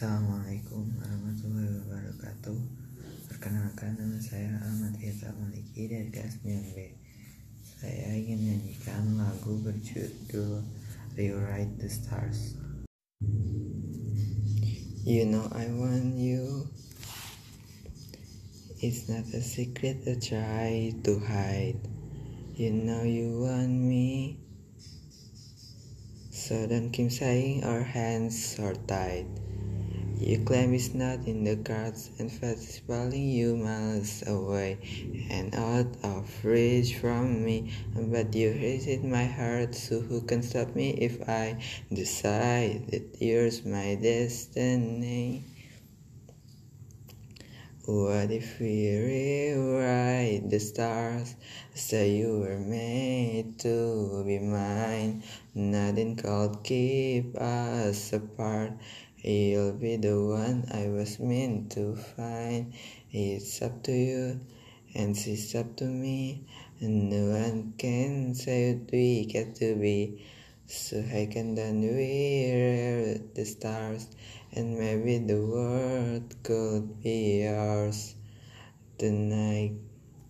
Assalamualaikum warahmatullahi wabarakatuh. Perkenalkan nama saya Ahmad Firza Maliki dari kelas 9B Saya ingin menyanyikan lagu berjudul Rewrite the Stars. You know I want you. It's not a secret to try to hide. You know you want me. So don't keep saying our hands are tied You claim it's not in the cards and fate is pulling you miles away and out of reach from me. But you hit my heart, so who can stop me if I decide that yours my destiny? What if we rewrite the stars? Say you were made to be mine. Nothing could keep us apart. You'll be the one I was meant to find. It's up to you, and it's up to me. No one can say what we get to be. So I can then we rewrite the stars, and maybe the world could be ours tonight.